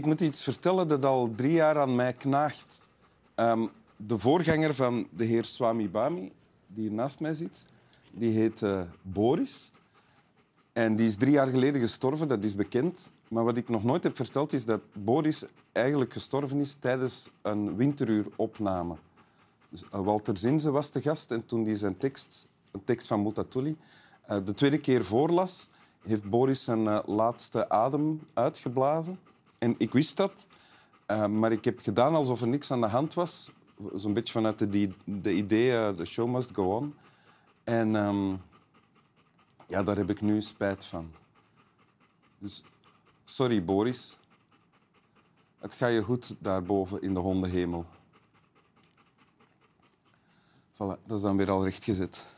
ik moet iets vertellen dat al drie jaar aan mij knaagt. Ehm, de voorganger van de heer Swami Bami, die hier naast mij zit, die heet eh, Boris. En die is drie jaar geleden gestorven, dat is bekend. Maar wat ik nog nooit heb verteld is dat Boris eigenlijk gestorven is tijdens een winteruuropname. Dus, uh, Walter Zinze was de gast en toen hij zijn tekst, een tekst van Mutatuli, uh, de tweede keer voorlas, heeft Boris zijn laatste adem uitgeblazen. En ik wist dat, maar ik heb gedaan alsof er niks aan de hand was. Zo'n beetje vanuit de, de idee, de show must go on. En um, ja, daar heb ik nu spijt van. Dus sorry, Boris. Het gaat je goed daarboven in de hondenhemel. Voilà, dat is dan weer al rechtgezet.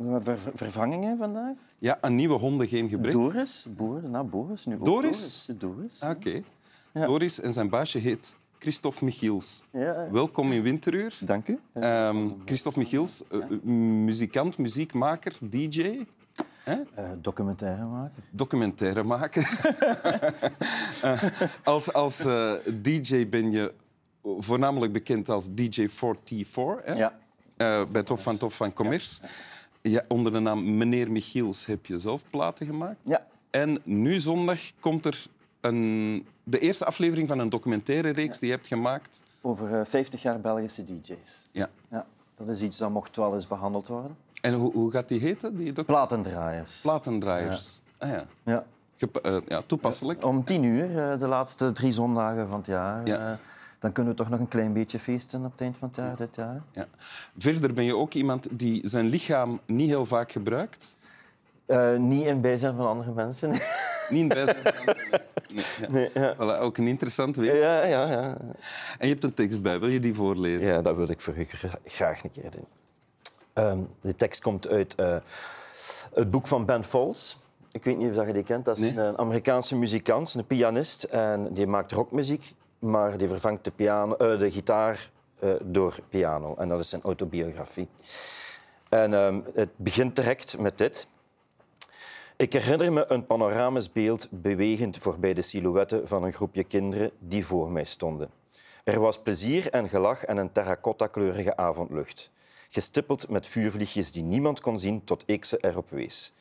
Ver vervangingen vandaag? Ja, een nieuwe honden, geen gebrek. Doris, Boer, nou Boris, nu ook Doris? Doris. Doris Oké. Okay. Ja. Doris en zijn baasje heet Christophe Michiels. Ja. Welkom in Winteruur. Dank u. Um, Christophe Michiels, ja. muzikant, muziekmaker, DJ. Uh, documentairemaker. Documentairemaker. uh, als als uh, DJ ben je voornamelijk bekend als DJ4T4. Hè? Ja. bij Tof van Tof van Commerce. Ja, onder de naam Meneer Michiels heb je zelf platen gemaakt. Ja. En nu zondag komt er een, de eerste aflevering van een documentaire reeks die je hebt gemaakt. Over 50 jaar Belgische DJ's. Ja. ja. Dat is iets dat mocht wel eens behandeld worden. En hoe, hoe gaat die heten? Die Platendraaiers. Platendraaiers. Ja. Ah, ja. Ja. Gep uh, ja, toepasselijk. Om tien uur, uh, de laatste drie zondagen van het jaar. Ja. Uh, dan kunnen we toch nog een klein beetje feesten op het eind van het jaar, dit jaar. Ja. Verder ben je ook iemand die zijn lichaam niet heel vaak gebruikt. niet in bijzijn van andere mensen. Niet in bijzijn van andere mensen. Nee, ja. Nee, ja. Voilà, ook een interessant weet. Ja, ja, ja. En je hebt een tekst bij. Wil je die voorlezen? Ja, dat wil ik voor u graag een keer doen. Um, de tekst komt uit uh, het boek van Ben Folds. Ik weet niet of je die kent. Dat is nee. een Amerikaanse muzikant, een pianist. En die maakt rockmuziek, maar die vervangt de, piano, uh, de gitaar uh, door piano. En dat is zijn autobiografie. En um, het begint direct met dit. Ik herinner me een panoramisch beeld bewegend voorbij de silhouetten van een groepje kinderen die voor mij stonden. Er was plezier en gelach en een terracotta-kleurige avondlucht gestippeld met vuurvliegjes die niemand kon zien tot ik ze erop wees.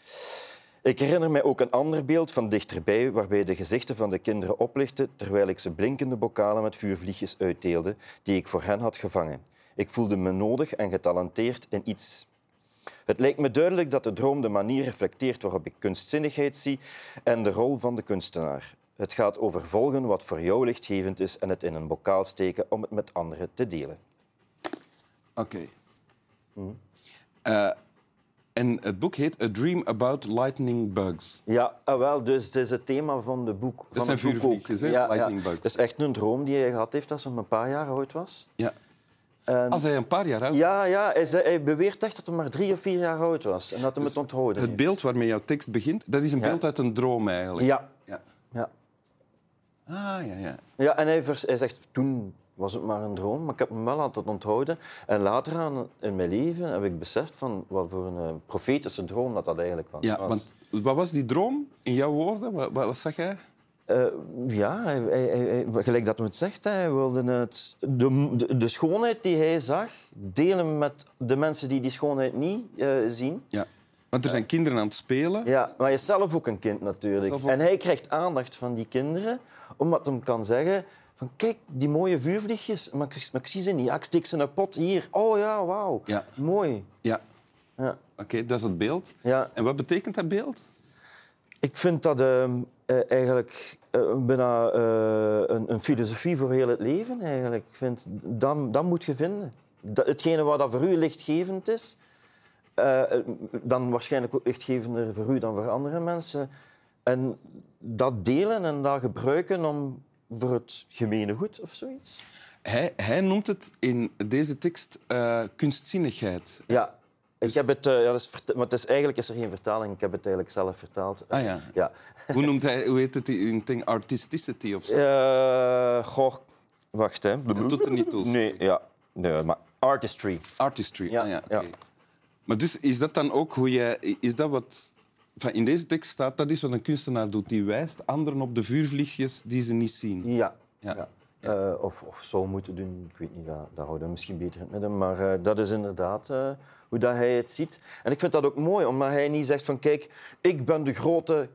Ik herinner mij ook een ander beeld van dichterbij waarbij de gezichten van de kinderen oplichten terwijl ik ze blinkende bokalen met vuurvliegjes uitdeelde die ik voor hen had gevangen. Ik voelde me nodig en getalenteerd in iets. Het lijkt me duidelijk dat de droom de manier reflecteert waarop ik kunstzinnigheid zie en de rol van de kunstenaar. Het gaat over volgen wat voor jou lichtgevend is en het in een bokaal steken om het met anderen te delen. Oké. Okay. Uh, en het boek heet A Dream About Lightning Bugs. Ja, ah, wel, dus het is het thema van de boek. Dat zijn vuurvliegjes, ja, lightning ja. bugs. Het is echt een droom die hij gehad heeft als hij een paar jaar oud was. Ja. En... Als hij een paar jaar oud Ja, ja hij, zei, hij beweert echt dat hij maar drie of vier jaar oud was en dat hij dus het onthouden Het beeld waarmee jouw tekst begint, dat is een beeld ja. uit een droom eigenlijk. Ja. ja. ja. Ah, ja, ja. Ja, en hij, hij zegt, toen was het maar een droom, maar ik heb hem wel altijd onthouden. En later aan in mijn leven heb ik beseft van wat voor een profetische droom dat dat eigenlijk was. Ja, want wat was die droom in jouw woorden? Wat, wat, wat zag jij? Uh, ja, hij, hij, hij, gelijk dat hij het zegt, hij wilde het, de, de, de, schoonheid die hij zag delen met de mensen die die schoonheid niet uh, zien. Ja. Want er zijn kinderen aan het spelen. Ja, maar hij is zelf ook een kind natuurlijk. Ook... En hij krijgt aandacht van die kinderen, omdat hij kan zeggen van kijk, die mooie vuurvliegjes, maar ik, maar ik zie ze niet. Ja, ik steek ze in een pot hier. Oh ja, wauw. Ja. Mooi. Ja. ja. Oké, okay, dat is het beeld. Ja. En wat betekent dat beeld? Ik vind dat uh, uh, eigenlijk uh, bijna een, een, filosofie voor heel het leven. Eigenlijk. Ik vind, dat, dat moet je vinden. Dat, hetgene wat dat voor u lichtgevend is, dan waarschijnlijk ook lichtgevender voor u dan voor andere mensen. En dat delen en dat gebruiken om voor het gemene goed of zoiets. Hij, hij noemt het in deze tekst uh, kunstzinnigheid. Ja, dus... ik heb het, uh, ja, dat is, maar het is, eigenlijk is er geen vertaling. Ik heb het eigenlijk zelf vertaald. Ah ja. ja. Hoe, noemt hij, hoe heet het in ding? Artisticity of zo? Uh, goh, wacht hè. Dat doet er niet toe. Nee, ja. Nee, maar artistry. Artistry, ja, ah, ja, okay. ja. Maar dus is dat dan ook hoe jij... Is dat wat in deze tekst staat dat is wat een kunstenaar doet. Die wijst anderen op de vuurvliegjes die ze niet zien. Ja. Ja. ja. Eh, of, of zou moeten doen, ik weet niet, dat houden we misschien beter in het midden. Maar eh, dat is inderdaad eh, hoe dat hij het ziet. En ik vind dat ook mooi, omdat hij niet zegt van kijk, ik ben de grote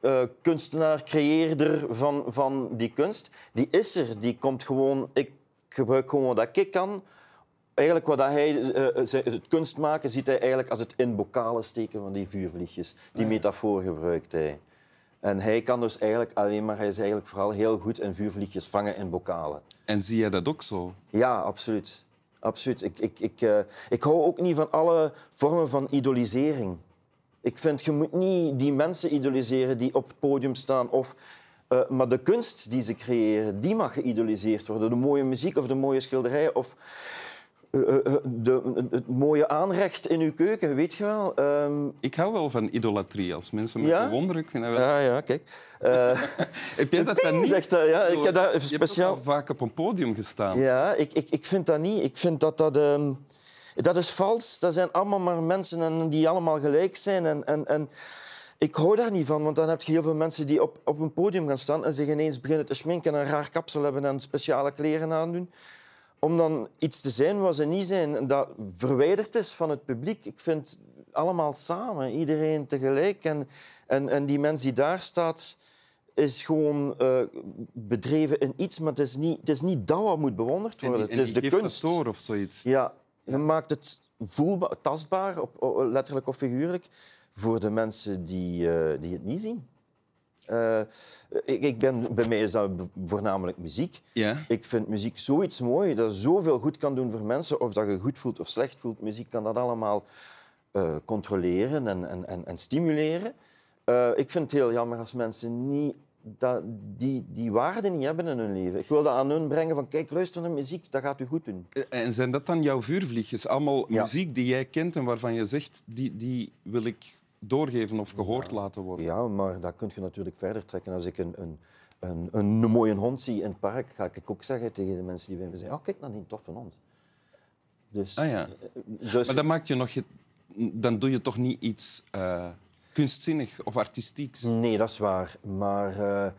eh, kunstenaar, creëerder van, van die kunst. Die is er, die komt gewoon, ik gebruik gewoon wat ik kan. Eigenlijk wat dat hij, eh, ze- het kunst maken, ziet hij eigenlijk als het in bokalen steken van die vuurvliegjes. Die metafoor gebruikt hij. En hij kan dus eigenlijk alleen maar, hij is eigenlijk vooral heel goed in vuurvliegjes vangen in bokalen. En zie jij dat ook zo? Ja, absoluut. absoluut. Ik, ik, ik, eh, ik hou ook niet van alle vormen van idolisering. Ik vind, je moet niet die mensen idoliseren die op het podium staan. Of, eh, maar de kunst die ze creëren, die mag geïdoliseerd worden. De mooie muziek of de mooie schilderijen of eh, eh, eh, de, het mooie aanrecht in uw keuken, weet je wel. Ehm, Ik hou wel van idolatrie. Als mensen me Ja? bewonderen, ik vind dat wel... ja, ja, kijk. Eh, Heb jij dat dan niet? zegt dat, ja, ik heb daar Je hebt ook speciaal... al vaak op een podium gestaan. Ja, ik, ik, ik vind dat niet. Ik vind dat dat... ehm, dat is vals. Dat zijn allemaal maar mensen en die allemaal gelijk zijn. En, en, en ik hou daar niet van, want dan heb je heel veel mensen die op, op een podium gaan staan en zich ineens beginnen te sminken en een raar kapsel hebben en speciale kleren aandoen. Om dan iets te zijn wat ze niet zijn. Dat verwijderd is van het publiek. Ik vind allemaal samen, iedereen tegelijk. En, en, en die mens die daar staat, is gewoon eh, bedreven in iets, maar het is niet, het is niet dat wat moet bewonderd En worden. die, en het is de kunst. door of zoiets. Ja, je maakt het voelbaar, tastbaar, op, letterlijk of figuurlijk, voor de mensen die, eh, die het niet zien. Eh, ik, ik ben, bij mij is dat voornamelijk muziek. Ja. Ik vind muziek zoiets mooi dat zoveel goed kan doen voor mensen. Of dat je goed voelt of slecht voelt. Muziek kan dat allemaal eh, controleren en, en, en, en stimuleren. Eh, ik vind het heel jammer als mensen niet, dat, die, die waarde niet hebben in hun leven. Ik wil dat aan hun brengen van kijk, luister naar muziek, dat gaat u goed doen. En zijn dat dan jouw vuurvliegjes? Allemaal Ja. muziek die jij kent en waarvan je zegt, die, die wil ik doorgeven of gehoord laten worden? Ja, maar dat kun je natuurlijk verder trekken. Als ik een, een, een, een mooie hond zie in het park, ga ik ook zeggen tegen de mensen die bij me zeggen, oh, kijk naar die toffe hond. Dus, Ah ja. dus Maar dan, maak je nog, je- dan doe je toch niet iets eh kunstzinnig of artistieks? Nee, dat is waar. Maar eh,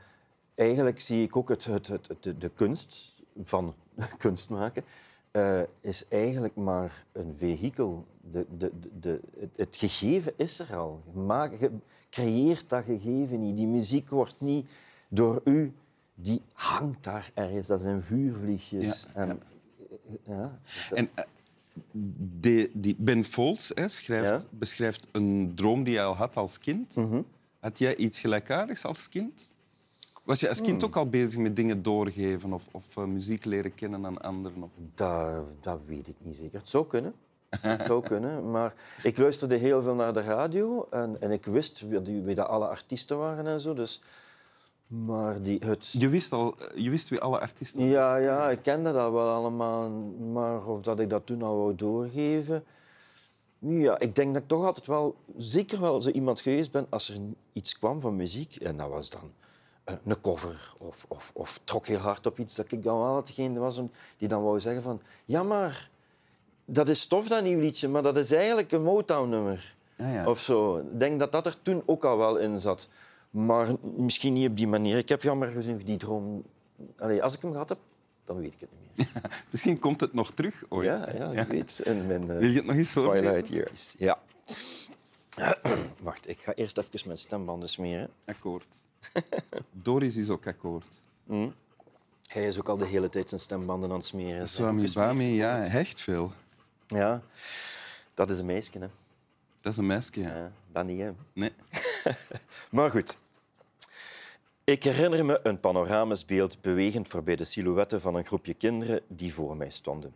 eigenlijk zie ik ook het, het, het, het- de, de kunst van kunst maken eh, is eigenlijk maar een vehikel. De, de, de, het, het gegeven is er al. Je, maakt, je creëert dat gegeven niet. Die muziek wordt niet door u, die hangt daar ergens. Dat zijn vuurvliegjes. Ja, En, ja. En eh, die Ben Folds hè, schrijft, beschrijft een droom die hij al had als kind. Mhm. Had jij iets gelijkaardigs als kind? Was je als Hmm. kind ook al bezig met dingen doorgeven of, of eh, muziek leren kennen aan anderen? Of... Dat, dat weet ik niet zeker. Het zou kunnen. Het zou kunnen, maar ik luisterde heel veel naar de radio en, en ik wist wie, wie dat alle artiesten waren en zo. Dus, maar die, het... Je wist al, je wist wie alle artiesten Ja, ja, ik kende dat wel allemaal, maar of dat ik dat toen al wou doorgeven... Ja, ik denk dat ik toch altijd wel, zeker wel zo iemand geweest ben als er iets kwam van muziek, en dat was dan een cover of, of, of trok heel hard op iets, dat ik dan wel hetgeen was die dan wou zeggen van, ja maar, dat is tof dat nieuw liedje, maar dat is eigenlijk een Motown-nummer. Ja, ja. Of zo. Ik denk dat dat er toen ook al wel in zat. Maar misschien niet op die manier. Ik heb jammer genoeg die droom... Allee, als ik hem gehad heb, dan weet ik het niet meer. Misschien komt het nog terug ooit. Ja, ja, ik weet. In mijn eh, Wil je het nog eens voorlezen? Twilight Years. Ja. Wacht, ik ga eerst even mijn stembanden smeren. Akkoord. Doris is ook akkoord. Hm. Hij is ook al de hele tijd zijn stembanden aan het smeren. Swami Bami, ja, hecht veel. Ja, dat is een meisje, hè. Dat is een meisje. Ja. Ja, dat niet, hè. Nee. Maar goed. Ik herinner me een panoramisch beeld bewegend voorbij de silhouetten van een groepje kinderen die voor mij stonden.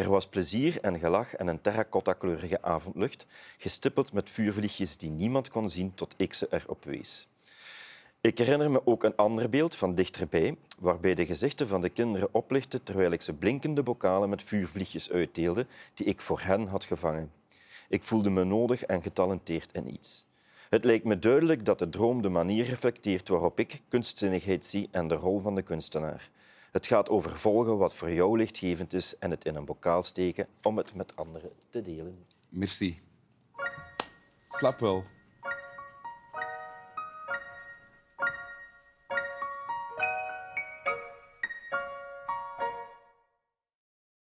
Er was plezier en gelach en een terracotta-kleurige avondlucht, gestippeld met vuurvliegjes die niemand kon zien tot ik ze erop wees. Ik herinner me ook een ander beeld van dichterbij, waarbij de gezichten van de kinderen oplichten terwijl ik ze blinkende bokalen met vuurvliegjes uitdeelde die ik voor hen had gevangen. Ik voelde me nodig en getalenteerd in iets. Het lijkt me duidelijk dat de droom de manier reflecteert waarop ik kunstzinnigheid zie en de rol van de kunstenaar. Het gaat over volgen wat voor jou lichtgevend is en het in een bokaal steken om het met anderen te delen. Merci. Slap wel.